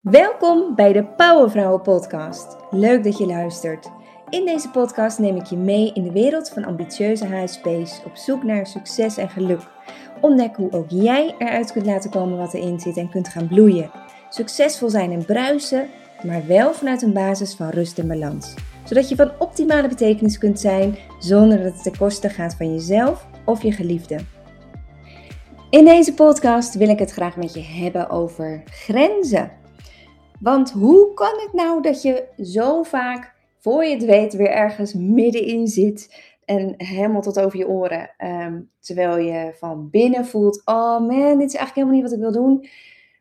Welkom bij de Powervrouwen Podcast. Leuk dat je luistert. In deze podcast neem ik je mee in de wereld van ambitieuze HSP's op zoek naar succes en geluk. Ontdek hoe ook jij eruit kunt laten komen wat erin zit en kunt gaan bloeien. Succesvol zijn en bruisen, maar wel vanuit een basis van rust en balans. Zodat je van optimale betekenis kunt zijn zonder dat het ten koste gaat van jezelf of je geliefde. In deze podcast wil ik het graag met je hebben over grenzen. Want hoe kan het nou dat je zo vaak, voor je het weet, weer ergens middenin zit en helemaal tot over je oren, ehm, terwijl je van binnen voelt: oh man, dit is eigenlijk helemaal niet wat ik wil doen.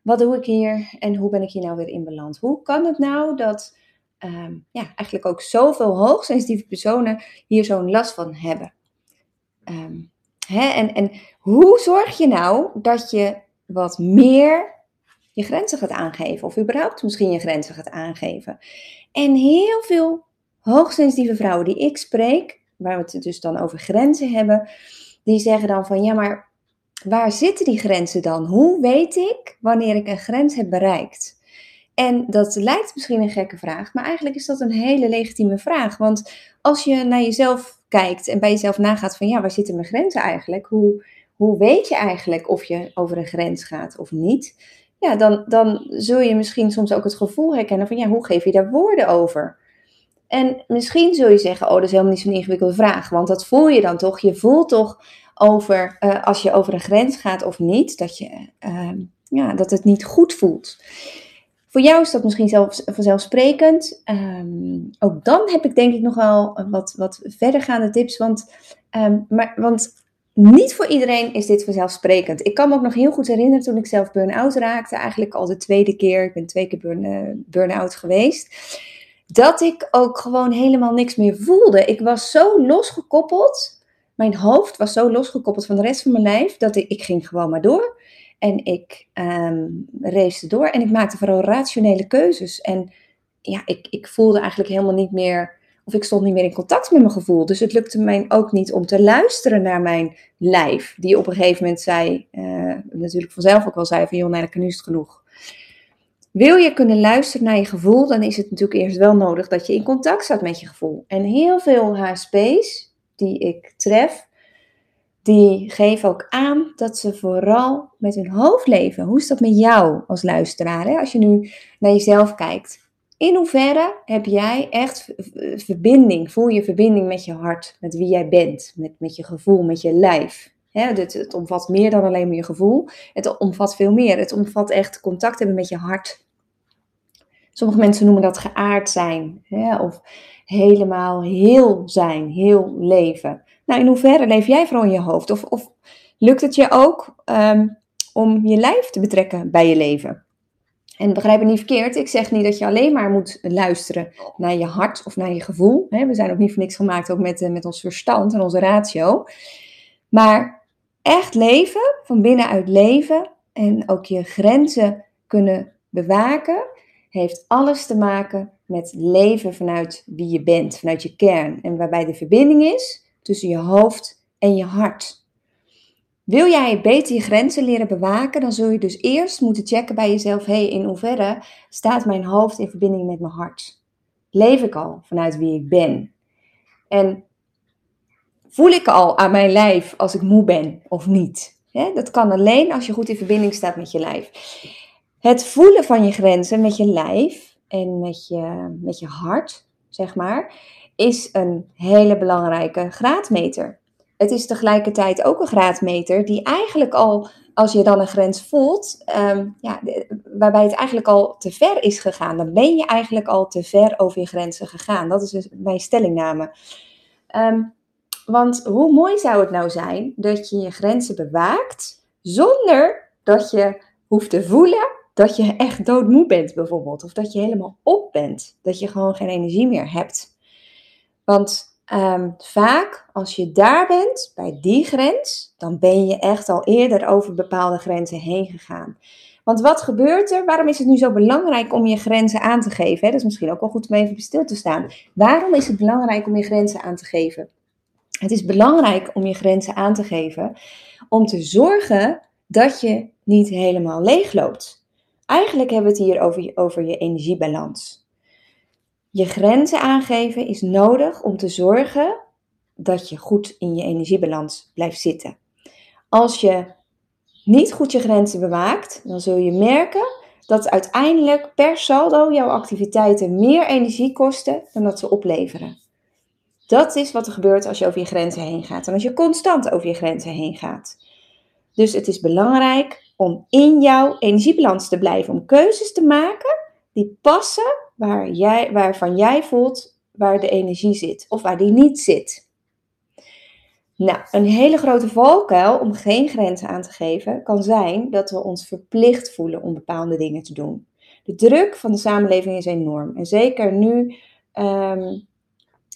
Wat doe ik hier en hoe ben ik hier nou weer in beland? Hoe kan het nou dat ehm, ja, eigenlijk ook zoveel hoogsensitieve personen hier zo'n last van hebben? Ehm, hè? En, en hoe zorg je nou dat je wat meer je grenzen gaat aangeven. Of überhaupt misschien je grenzen gaat aangeven. En heel veel hoogsensitieve vrouwen die ik spreek, waar we het dus dan over grenzen hebben, die zeggen dan van ja, maar waar zitten die grenzen dan? Hoe weet ik wanneer ik een grens heb bereikt? En dat lijkt misschien een gekke vraag, maar eigenlijk is dat een hele legitieme vraag. Want als je naar jezelf kijkt en bij jezelf nagaat van ja, waar zitten mijn grenzen eigenlijk? Hoe, hoe weet je eigenlijk of je over een grens gaat of niet? Ja, dan, dan zul je misschien soms ook het gevoel herkennen van ja, hoe geef je daar woorden over? En misschien zul je zeggen, oh, dat is helemaal niet zo'n ingewikkelde vraag, want dat voel je dan toch. Je voelt toch over, uh, als je over een grens gaat of niet, dat, je, uh, ja, dat het niet goed voelt. Voor jou is dat misschien zelfs vanzelfsprekend. Um, ook dan heb ik denk ik nog wel wat, wat verdergaande tips. Want, um, maar, want niet voor iedereen is dit vanzelfsprekend. Ik kan me ook nog heel goed herinneren toen ik zelf burn-out raakte, eigenlijk al de tweede keer, ik ben twee keer eh, burn-out geweest, dat ik ook gewoon helemaal niks meer voelde. Ik was zo losgekoppeld, mijn hoofd was zo losgekoppeld van de rest van mijn lijf, dat ik, ik ging gewoon maar door. En ik um, race door en ik maakte vooral rationele keuzes. En ja, ik, ik voelde eigenlijk helemaal niet meer of ik stond niet meer in contact met mijn gevoel. Dus het lukte mij ook niet om te luisteren naar mijn lijf. Die op een gegeven moment zei, uh, natuurlijk vanzelf ook wel zei van joh, nee, nu is genoeg. Wil je kunnen luisteren naar je gevoel, dan is het natuurlijk eerst wel nodig dat je in contact staat met je gevoel. En heel veel HSP's die ik tref, die geven ook aan dat ze vooral met hun hoofd leven. Hoe is dat met jou als luisteraar? Hè? Als je nu naar jezelf kijkt. In hoeverre heb jij echt verbinding, voel je verbinding met je hart, met wie jij bent, met, met je gevoel, met je lijf? het, omvat meer dan alleen maar je gevoel. Het omvat veel meer. Het omvat echt contact hebben met je hart. Sommige mensen noemen dat geaard zijn. of helemaal heel zijn, heel leven. Nou, in hoeverre leef jij vooral in je hoofd? Of, of lukt het je ook um, om je lijf te betrekken bij je leven? En begrijp me niet verkeerd, ik zeg niet dat je alleen maar moet luisteren naar je hart of naar je gevoel. We zijn ook niet voor niks gemaakt, ook met, eh, met ons verstand en onze ratio. Maar echt leven, van binnenuit leven en ook je grenzen kunnen bewaken, heeft alles te maken met leven vanuit wie je bent, vanuit je kern. En waarbij de verbinding is tussen je hoofd en je hart. Wil jij beter je grenzen leren bewaken, dan zul je dus eerst moeten checken bij jezelf: hey, in hoeverre staat mijn hoofd in verbinding met mijn hart? Leef ik al vanuit wie ik ben? En voel ik al aan mijn lijf als ik moe ben of niet? dat kan alleen als je goed in verbinding staat met je lijf. Het voelen van je grenzen met je lijf en met je, met je hart, zeg maar, is een hele belangrijke graadmeter het is tegelijkertijd ook een graadmeter die eigenlijk al, als je dan een grens voelt, ehm, ja, waarbij het eigenlijk al te ver is gegaan. Dan ben je eigenlijk al te ver over je grenzen gegaan. Dat is dus mijn stellingname. Ehm, want hoe mooi zou het nou zijn dat je je grenzen bewaakt zonder dat je hoeft te voelen dat je echt doodmoe bent bijvoorbeeld. Of dat je helemaal op bent. Dat je gewoon geen energie meer hebt. Want Um, vaak als je daar bent, bij die grens, dan ben je echt al eerder over bepaalde grenzen heen gegaan. Want wat gebeurt er? Waarom is het nu zo belangrijk om je grenzen aan te geven? Dat is misschien ook wel goed om even stil te staan. Waarom is het belangrijk om je grenzen aan te geven? Het is belangrijk om je grenzen aan te geven om te zorgen dat je niet helemaal leegloopt. Eigenlijk hebben we het hier over je, over je energiebalans. Je grenzen aangeven is nodig om te zorgen dat je goed in je energiebalans blijft zitten. Als je niet goed je grenzen bewaakt, dan zul je merken dat uiteindelijk per saldo jouw activiteiten meer energie kosten dan dat ze opleveren. Dat is wat er gebeurt als je over je grenzen heen gaat en als je constant over je grenzen heen gaat. Dus het is belangrijk om in jouw energiebalans te blijven, om keuzes te maken die passen waar jij, waarvan jij voelt waar de energie zit of waar die niet zit. Nou, een hele grote valkuil om geen grenzen aan te geven kan zijn dat we ons verplicht voelen om bepaalde dingen te doen. De druk van de samenleving is enorm. En zeker nu ehm,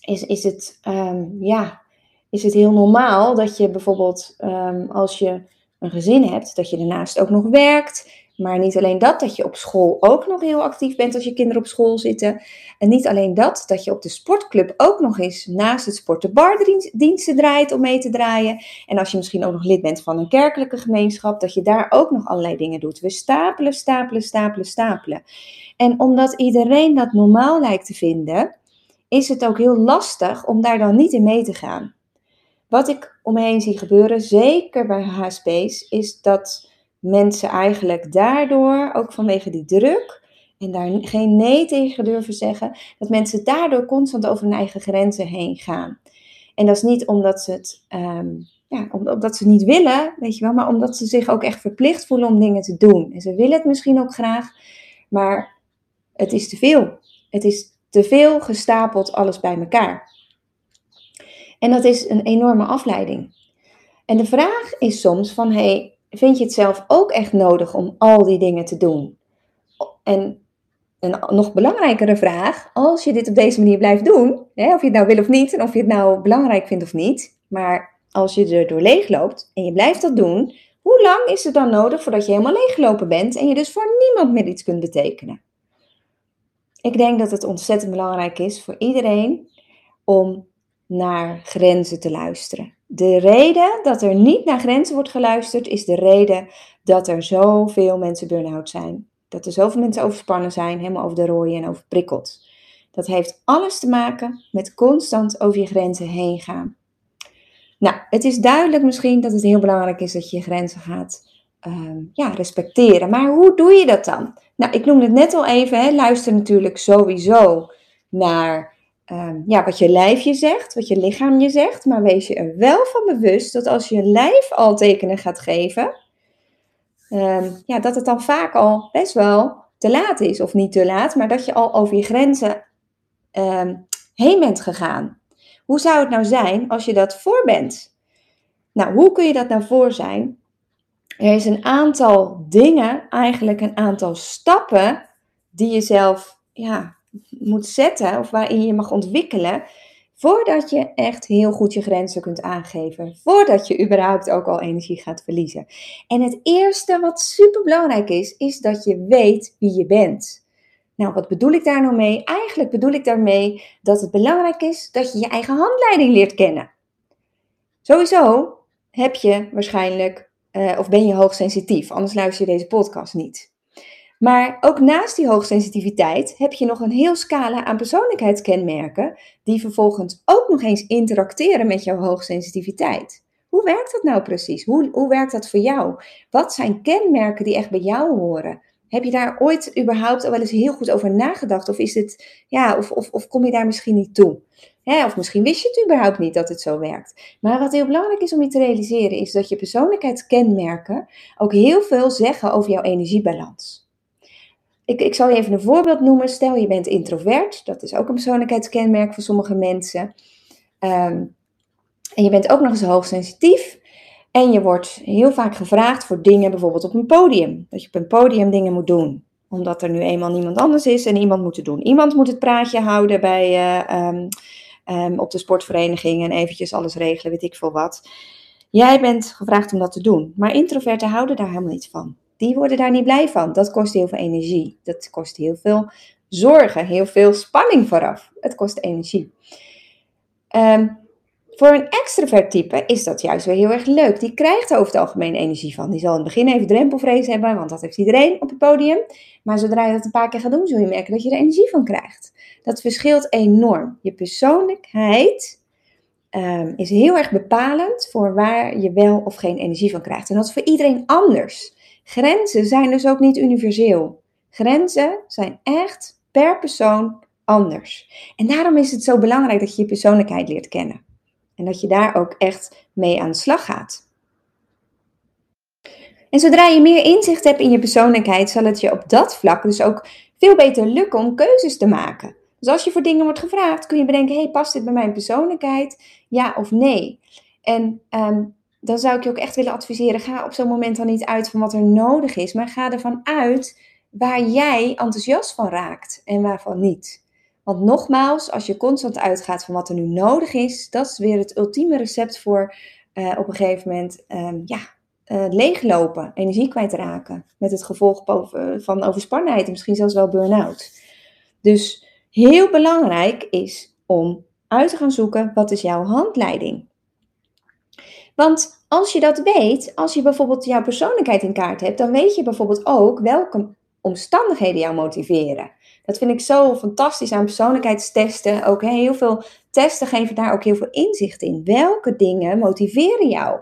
is, is, het, um, ja, is het heel normaal dat je bijvoorbeeld um, als je een gezin hebt, dat je daarnaast ook nog werkt. Maar niet alleen dat, dat je op school ook nog heel actief bent als je kinderen op school zitten. En niet alleen dat, dat je op de sportclub ook nog eens naast het sporten barddiensten draait om mee te draaien. En als je misschien ook nog lid bent van een kerkelijke gemeenschap, dat je daar ook nog allerlei dingen doet. We stapelen, stapelen, stapelen, stapelen. En omdat iedereen dat normaal lijkt te vinden, is het ook heel lastig om daar dan niet in mee te gaan. Wat ik omheen zie gebeuren, zeker bij HSP's, is dat mensen eigenlijk daardoor, ook vanwege die druk, en daar geen nee tegen durven zeggen, dat mensen daardoor constant over hun eigen grenzen heen gaan. En dat is niet omdat ze het, um, ja, omdat ze niet willen, weet je wel, maar omdat ze zich ook echt verplicht voelen om dingen te doen. En ze willen het misschien ook graag, maar het is te veel. Het is te veel gestapeld alles bij elkaar. En dat is een enorme afleiding. En de vraag is soms van, hey, vind je het zelf ook echt nodig om al die dingen te doen? En een nog belangrijkere vraag, als je dit op deze manier blijft doen, hè, of je het nou wil of niet, en of je het nou belangrijk vindt of niet, maar als je er door leeg loopt en je blijft dat doen, hoe lang is het dan nodig voordat je helemaal leeggelopen bent en je dus voor niemand meer iets kunt betekenen? Ik denk dat het ontzettend belangrijk is voor iedereen om naar grenzen te luisteren. De reden dat er niet naar grenzen wordt geluisterd, is de reden dat er zoveel mensen burn-out zijn. Dat er zoveel mensen overspannen zijn, helemaal over de rooien en overprikkeld. Dat heeft alles te maken met constant over je grenzen heen gaan. Nou, het is duidelijk misschien dat het heel belangrijk is dat je je grenzen gaat uh, ja, respecteren. Maar hoe doe je dat dan? Nou, ik noemde het net al even. Hè, luister natuurlijk sowieso naar um, ja, wat je lijf je zegt, wat je lichaam je zegt. Maar wees je er wel van bewust dat als je lijf al tekenen gaat geven, um, ja, dat het dan vaak al best wel te laat is. Of niet te laat, maar dat je al over je grenzen um, heen bent gegaan. Hoe zou het nou zijn als je dat voor bent? Nou, hoe kun je dat nou voor zijn? Er is een aantal dingen, eigenlijk een aantal stappen die je zelf ja, moet zetten of waarin je mag ontwikkelen voordat je echt heel goed je grenzen kunt aangeven. Voordat je überhaupt ook al energie gaat verliezen. En het eerste wat super belangrijk is, is dat je weet wie je bent. Nou, wat bedoel ik daar nou mee? Eigenlijk bedoel ik daarmee dat het belangrijk is dat je je eigen handleiding leert kennen. Sowieso heb je waarschijnlijk, uh, of ben je hoogsensitief, anders luister je deze podcast niet. Maar ook naast die hoogsensitiviteit heb je nog een heel scala aan persoonlijkheidskenmerken die vervolgens ook nog eens interacteren met jouw hoogsensitiviteit. Hoe werkt dat nou precies? Hoe, hoe werkt dat voor jou? Wat zijn kenmerken die echt bij jou horen? Heb je daar ooit überhaupt al wel eens heel goed over nagedacht? Of, is het, ja, of, of, of kom je daar misschien niet toe? of misschien wist je het überhaupt niet dat het zo werkt. Maar wat heel belangrijk is om je te realiseren, is dat je persoonlijkheidskenmerken ook heel veel zeggen over jouw energiebalans. Ik, ik zal je even een voorbeeld noemen. Stel je bent introvert, dat is ook een persoonlijkheidskenmerk voor sommige mensen. Um, en je bent ook nog eens hoogsensitief. En je wordt heel vaak gevraagd voor dingen, bijvoorbeeld op een podium. Dat je op een podium dingen moet doen. Omdat er nu eenmaal niemand anders is en iemand moet het doen. Iemand moet het praatje houden bij, uh, um, um, op de sportvereniging en eventjes alles regelen, weet ik veel wat. Jij bent gevraagd om dat te doen. Maar introverten houden daar helemaal niet van die worden daar niet blij van. Dat kost heel veel energie. Dat kost heel veel zorgen, heel veel spanning vooraf. Het kost energie. Um, Voor een extravert type is dat juist weer heel erg leuk. Die krijgt er over het algemeen energie van. Die zal in het begin even drempelvrees hebben, want dat heeft iedereen op het podium. Maar zodra je dat een paar keer gaat doen, zul je merken dat je er energie van krijgt. Dat verschilt enorm. Je persoonlijkheid um, is heel erg bepalend voor waar je wel of geen energie van krijgt. En dat is voor iedereen anders. Grenzen zijn dus ook niet universeel. Grenzen zijn echt per persoon anders. En daarom is het zo belangrijk dat je je persoonlijkheid leert kennen. En dat je daar ook echt mee aan de slag gaat. En zodra je meer inzicht hebt in je persoonlijkheid, zal het je op dat vlak dus ook veel beter lukken om keuzes te maken. Dus als je voor dingen wordt gevraagd, kun je bedenken: hey, past dit bij mijn persoonlijkheid? Ja of nee? En ehm, dan zou ik je ook echt willen adviseren: ga op zo'n moment dan niet uit van wat er nodig is, maar ga ervan uit waar jij enthousiast van raakt en waarvan niet. Want nogmaals, als je constant uitgaat van wat er nu nodig is, dat is weer het ultieme recept voor uh, op een gegeven moment um, ja, uh, leeglopen, energie kwijtraken. Met het gevolg van overspannenheid en misschien zelfs wel burn-out. Dus heel belangrijk is om uit te gaan zoeken wat is jouw handleiding. Want als je dat weet, als je bijvoorbeeld jouw persoonlijkheid in kaart hebt, dan weet je bijvoorbeeld ook welke omstandigheden jou motiveren. Dat vind ik zo fantastisch aan persoonlijkheidstesten. Ook heel veel testen geven daar ook heel veel inzicht in. Welke dingen motiveren jou?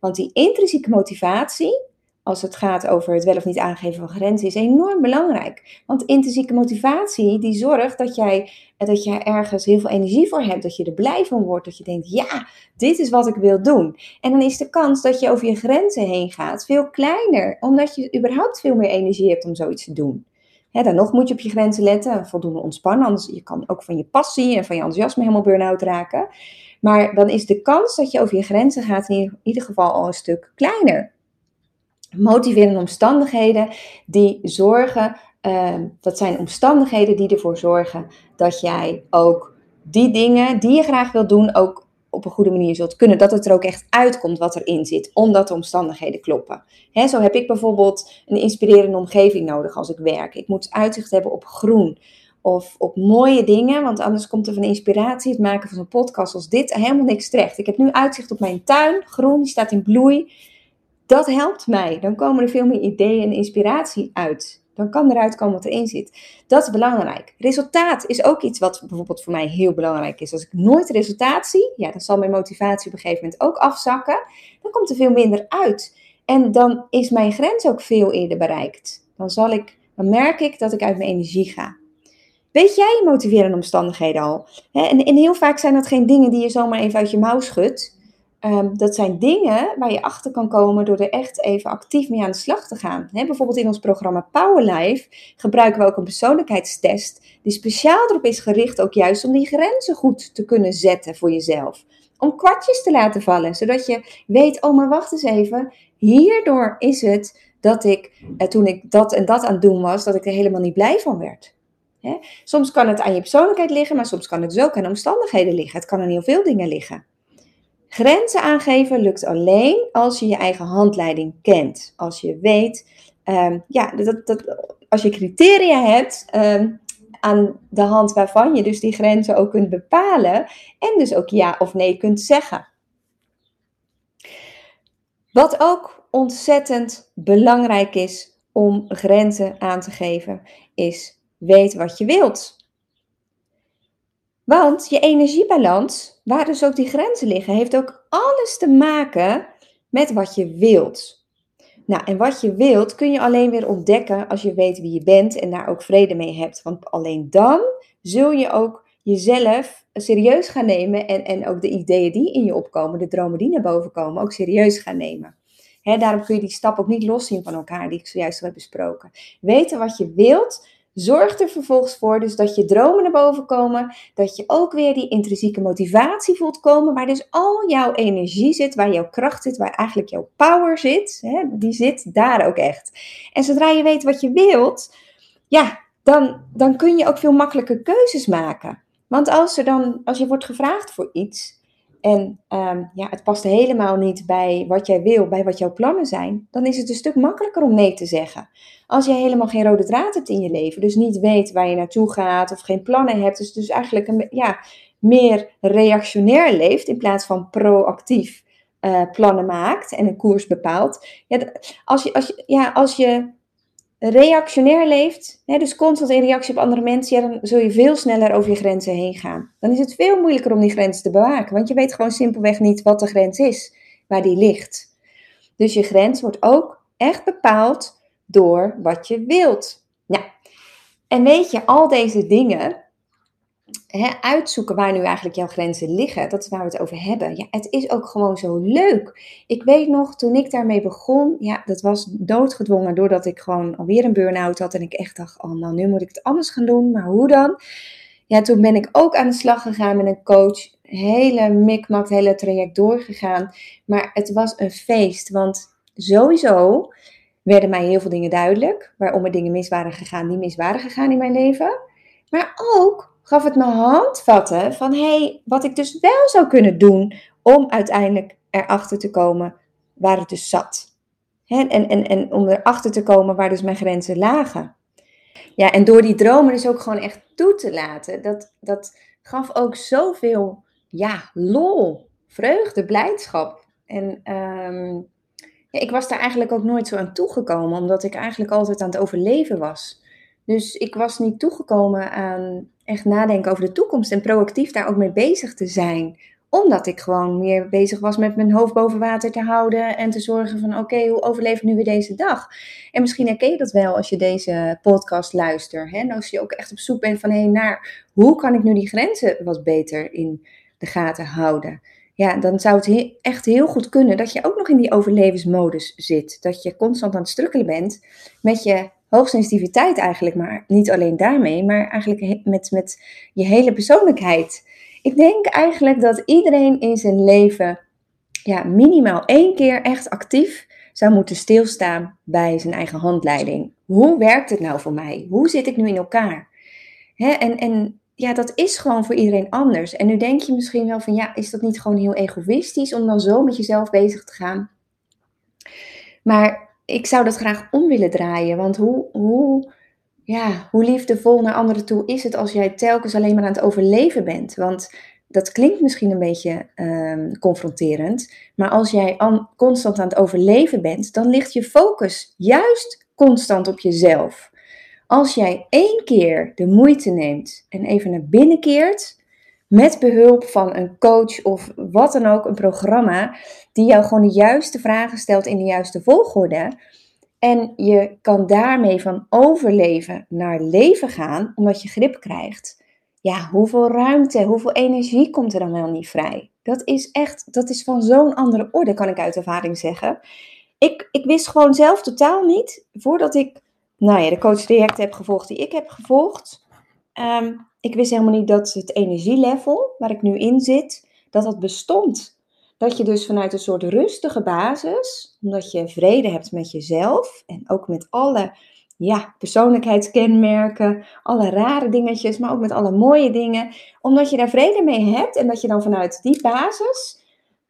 Want die intrinsieke motivatie, als het gaat over het wel of niet aangeven van grenzen, is enorm belangrijk. Want intrinsieke motivatie, die zorgt dat jij, dat jij ergens heel veel energie voor hebt, dat je er blij van wordt, dat je denkt, ja, dit is wat ik wil doen. En dan is de kans dat je over je grenzen heen gaat veel kleiner, omdat je überhaupt veel meer energie hebt om zoiets te doen. dan nog moet je op je grenzen letten, voldoende ontspannen, anders je kan ook van je passie en van je enthousiasme helemaal burn-out raken. Maar dan is de kans dat je over je grenzen gaat in ieder geval al een stuk kleiner. Motiverende omstandigheden die zorgen, uh, dat zijn omstandigheden die ervoor zorgen dat jij ook die dingen die je graag wilt doen, ook op een goede manier zult kunnen. Dat het er ook echt uitkomt wat erin zit, omdat de omstandigheden kloppen. Zo heb ik bijvoorbeeld een inspirerende omgeving nodig als ik werk. Ik moet uitzicht hebben op groen of op mooie dingen, want anders komt er van inspiratie het maken van een podcast als dit helemaal niks terecht. Ik heb nu uitzicht op mijn tuin, groen, die staat in bloei. Dat helpt mij. Dan komen er veel meer ideeën en inspiratie uit. Dan kan eruit komen wat erin zit. Dat is belangrijk. Resultaat is ook iets wat bijvoorbeeld voor mij heel belangrijk is. Als ik nooit resultaat zie, ja, dan zal mijn motivatie op een gegeven moment ook afzakken. Dan komt er veel minder uit. En dan is mijn grens ook veel eerder bereikt. Dan, zal ik, dan merk ik dat ik uit mijn energie ga. Weet jij je motiverende omstandigheden al? En, en, heel vaak zijn dat geen dingen die je zomaar even uit je mouw schudt. Um, dat zijn dingen waar je achter kan komen door er echt even actief mee aan de slag te gaan. bijvoorbeeld in ons programma Powerlife gebruiken we ook een persoonlijkheidstest die speciaal erop is gericht ook juist om die grenzen goed te kunnen zetten voor jezelf. Om kwartjes te laten vallen, zodat je weet, oh maar wacht eens even, hierdoor is het dat ik, eh, toen ik dat en dat aan het doen was, dat ik er helemaal niet blij van werd. Soms kan het aan je persoonlijkheid liggen, maar soms kan het dus ook aan omstandigheden liggen. Het kan aan heel veel dingen liggen. Grenzen aangeven lukt alleen als je je eigen handleiding kent. Als je weet, um, ja, dat, dat, als je criteria hebt ehm, aan de hand waarvan je dus die grenzen ook kunt bepalen en dus ook ja of nee kunt zeggen. Wat ook ontzettend belangrijk is om grenzen aan te geven, is weet wat je wilt. Want je energiebalans, waar dus ook die grenzen liggen, heeft ook alles te maken met wat je wilt. Nou, en wat je wilt kun je alleen weer ontdekken als je weet wie je bent en daar ook vrede mee hebt. Want alleen dan zul je ook jezelf serieus gaan nemen en, en ook de ideeën die in je opkomen, de dromen die naar boven komen, ook serieus gaan nemen. daarom kun je die stap ook niet loszien van elkaar, die ik zojuist heb besproken. Weten wat je wilt, Zorg er vervolgens voor dus dat je dromen naar boven komen, dat je ook weer die intrinsieke motivatie voelt komen, waar dus al jouw energie zit, waar jouw kracht zit, waar eigenlijk jouw power zit, hè, die zit daar ook echt. En zodra je weet wat je wilt, ja, dan, dan kun je ook veel makkelijker keuzes maken. Want als, er dan, als je wordt gevraagd voor iets, en um, ja, het past helemaal niet bij wat jij wil, bij wat jouw plannen zijn, dan is het een stuk makkelijker om nee te zeggen. Als jij helemaal geen rode draad hebt in je leven, dus niet weet waar je naartoe gaat of geen plannen hebt, dus, dus eigenlijk een, ja, meer reactionair leeft in plaats van proactief uh, plannen maakt en een koers bepaalt. Ja, als, je, als, je, ja, als je reactionair leeft, hè, dus constant in reactie op andere mensen, ja, dan zul je veel sneller over je grenzen heen gaan. Dan is het veel moeilijker om die grens te bewaken, want je weet gewoon simpelweg niet wat de grens is, waar die ligt. Dus je grens wordt ook echt bepaald door wat je wilt. Nou, en weet je, al deze dingen, uitzoeken waar nu eigenlijk jouw grenzen liggen. Dat is waar we het over hebben. Ja, het is ook gewoon zo leuk. Ik weet nog, toen ik daarmee begon, ja, dat was doodgedwongen doordat ik gewoon alweer een burn-out had. En ik echt dacht, oh nou, nu moet ik het anders gaan doen. Maar hoe dan? Ja, toen ben ik ook aan de slag gegaan met een coach. Hele mikmak, hele traject doorgegaan. Maar het was een feest, want sowieso werden mij heel veel dingen duidelijk. Waarom er dingen mis waren gegaan, die mis waren gegaan in mijn leven. Maar ook gaf het me handvatten van hey, wat ik dus wel zou kunnen doen om uiteindelijk erachter te komen waar het dus zat. en, en, en om erachter te komen waar dus mijn grenzen lagen. Ja, en door die dromen dus ook gewoon echt toe te laten, dat, dat gaf ook zoveel ja, lol, vreugde, blijdschap. En ehm, ja, ik was daar eigenlijk ook nooit zo aan toegekomen, omdat ik eigenlijk altijd aan het overleven was. Dus ik was niet toegekomen aan echt nadenken over de toekomst en proactief daar ook mee bezig te zijn. Omdat ik gewoon meer bezig was met mijn hoofd boven water te houden en te zorgen van oké, hoe overleef ik nu weer deze dag? En misschien herken je dat wel als je deze podcast luistert. Hè? En als je ook echt op zoek bent van hé, hey, naar hoe kan ik nu die grenzen wat beter in de gaten houden? Ja, dan zou het echt heel goed kunnen dat je ook nog in die overlevensmodus zit. Dat je constant aan het strukkelen bent met je hoogsensitiviteit eigenlijk, maar niet alleen daarmee, maar eigenlijk met, met je hele persoonlijkheid. Ik denk eigenlijk dat iedereen in zijn leven ja, minimaal één keer echt actief zou moeten stilstaan bij zijn eigen handleiding. Hoe werkt het nou voor mij? Hoe zit ik nu in elkaar? Hè? En, en ja, dat is gewoon voor iedereen anders. En nu denk je misschien wel van ja, is dat niet gewoon heel egoïstisch om dan zo met jezelf bezig te gaan? Maar ik zou dat graag om willen draaien. Want hoe, hoe, ja, hoe liefdevol naar anderen toe is het als jij telkens alleen maar aan het overleven bent? Want dat klinkt misschien een beetje um, confronterend. Maar als jij constant aan het overleven bent, dan ligt je focus juist constant op jezelf. Als jij één keer de moeite neemt en even naar binnen keert, met behulp van een coach of wat dan ook, een programma, die jou gewoon de juiste vragen stelt in de juiste volgorde. En je kan daarmee van overleven naar leven gaan, omdat je grip krijgt. Ja, hoeveel ruimte, hoeveel energie komt er dan wel niet vrij? Dat is echt, dat is van zo'n andere orde, kan ik uit ervaring zeggen. Ik, ik wist gewoon zelf totaal niet, voordat ik nou ja, de coach heb gevolgd die ik heb gevolgd. Ehm, ik wist helemaal niet dat het energielevel waar ik nu in zit, dat dat bestond. Dat je dus vanuit een soort rustige basis, omdat je vrede hebt met jezelf en ook met alle ja, persoonlijkheidskenmerken, alle rare dingetjes, maar ook met alle mooie dingen, omdat je daar vrede mee hebt en dat je dan vanuit die basis,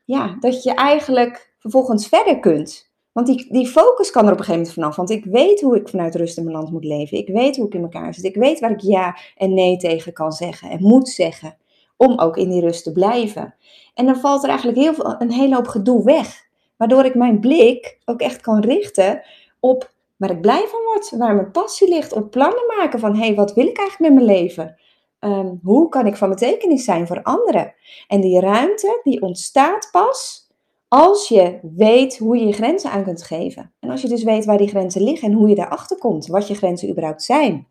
ja, dat je eigenlijk vervolgens verder kunt. Want die, die focus kan er op een gegeven moment vanaf. Want ik weet hoe ik vanuit rust in mijn land moet leven. Ik weet hoe ik in elkaar zit. Ik weet waar ik ja en nee tegen kan zeggen en moet zeggen. Om ook in die rust te blijven. En dan valt er eigenlijk heel veel, een hele hoop gedoe weg. Waardoor ik mijn blik ook echt kan richten op waar ik blij van word. Waar mijn passie ligt. Op plannen maken van hé, hey, wat wil ik eigenlijk met mijn leven? Um, hoe kan ik van betekenis zijn voor anderen? En die ruimte die ontstaat pas als je weet hoe je je grenzen aan kunt geven. En als je dus weet waar die grenzen liggen en hoe je daarachter komt, wat je grenzen überhaupt zijn.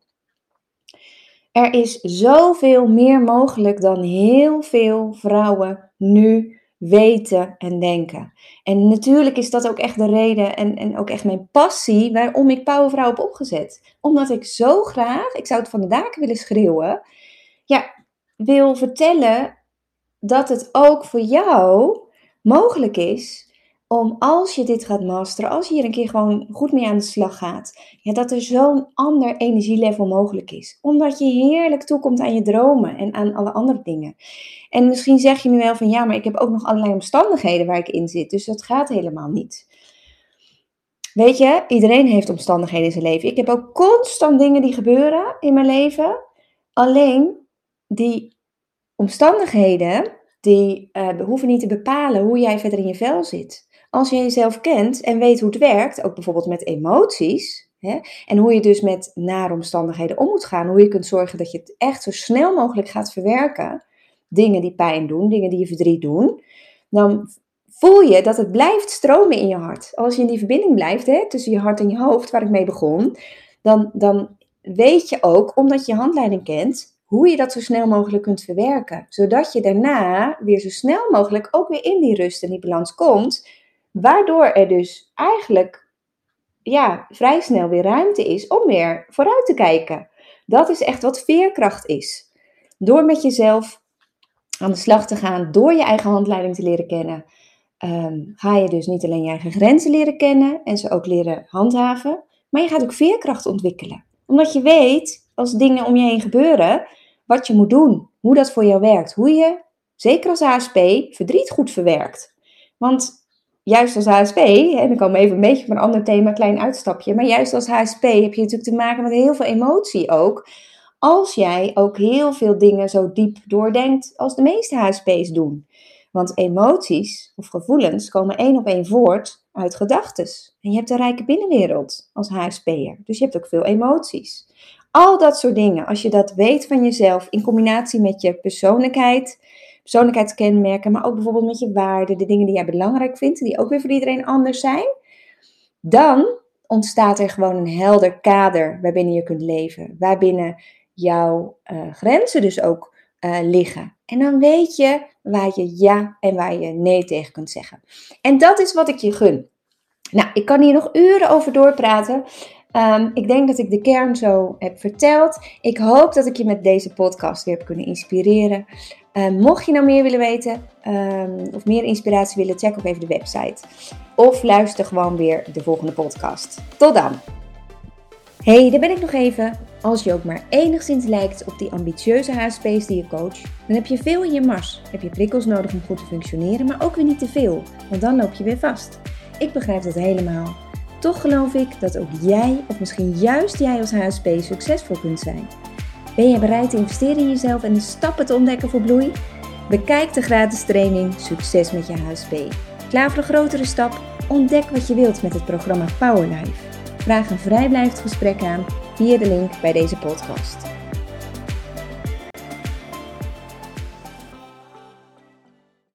Er is zoveel meer mogelijk dan heel veel vrouwen nu weten en denken. En natuurlijk is dat ook echt de reden en, en ook echt mijn passie waarom ik Powervrouw heb opgezet. Omdat ik zo graag, ik zou het van de daken willen schreeuwen, ja, wil vertellen dat het ook voor jou mogelijk is om als je dit gaat masteren, als je hier een keer gewoon goed mee aan de slag gaat, ja, dat er zo'n ander energielevel mogelijk is. Omdat je heerlijk toekomt aan je dromen en aan alle andere dingen. En misschien zeg je nu wel van ja, maar ik heb ook nog allerlei omstandigheden waar ik in zit, dus dat gaat helemaal niet. Weet je, iedereen heeft omstandigheden in zijn leven. Ik heb ook constant dingen die gebeuren in mijn leven. Alleen die omstandigheden die uh, hoeven niet te bepalen hoe jij verder in je vel zit. Als je jezelf kent en weet hoe het werkt, ook bijvoorbeeld met emoties, hè, en hoe je dus met nare omstandigheden om moet gaan, hoe je kunt zorgen dat je het echt zo snel mogelijk gaat verwerken, dingen die pijn doen, dingen die je verdriet doen, dan voel je dat het blijft stromen in je hart. Als je in die verbinding blijft hè, tussen je hart en je hoofd, waar ik mee begon, dan, dan weet je ook, omdat je je handleiding kent, hoe je dat zo snel mogelijk kunt verwerken. Zodat je daarna weer zo snel mogelijk ook weer in die rust en die balans komt. Waardoor er dus eigenlijk ja, vrij snel weer ruimte is om weer vooruit te kijken. Dat is echt wat veerkracht is. Door met jezelf aan de slag te gaan, door je eigen handleiding te leren kennen, ehm, ga je dus niet alleen je eigen grenzen leren kennen en ze ook leren handhaven, maar je gaat ook veerkracht ontwikkelen. Omdat je weet, als dingen om je heen gebeuren, wat je moet doen, hoe dat voor jou werkt, hoe je, zeker als HSP, verdriet goed verwerkt. Want juist als HSP, en dan komen even een beetje van een ander thema, een klein uitstapje, maar juist als HSP heb je natuurlijk te maken met heel veel emotie ook. Als jij ook heel veel dingen zo diep doordenkt als de meeste HSP's doen. Want emoties of gevoelens komen één op één voort uit gedachten. En je hebt een rijke binnenwereld als HSP'er. Dus je hebt ook veel emoties. Al dat soort dingen, als je dat weet van jezelf in combinatie met je persoonlijkheid, persoonlijkheidskenmerken, maar ook bijvoorbeeld met je waarden, de dingen die jij belangrijk vindt, die ook weer voor iedereen anders zijn, dan ontstaat er gewoon een helder kader waarbinnen je kunt leven, waarbinnen jouw uh, grenzen dus ook uh, liggen. En dan weet je waar je ja en waar je nee tegen kunt zeggen. En dat is wat ik je gun. Nou, ik kan hier nog uren over doorpraten. Um, ik denk dat ik de kern zo heb verteld. Ik hoop dat ik je met deze podcast weer heb kunnen inspireren. Um, mocht je nou meer willen weten um, of meer inspiratie willen, check ook even de website. Of luister gewoon weer de volgende podcast. Tot dan! Hey, daar ben ik nog even. Als je ook maar enigszins lijkt op die ambitieuze HSP's die je coach, dan heb je veel in je mars. Heb je prikkels nodig om goed te functioneren, maar ook weer niet te veel, want dan loop je weer vast. Ik begrijp dat helemaal. Toch geloof ik dat ook jij, of misschien juist jij als HSP, succesvol kunt zijn. Ben je bereid te investeren in jezelf en de stappen te ontdekken voor bloei? Bekijk de gratis training Succes met je HSP. Klaar voor een grotere stap? Ontdek wat je wilt met het programma Powerlife. Vraag een vrijblijvend gesprek aan via de link bij deze podcast.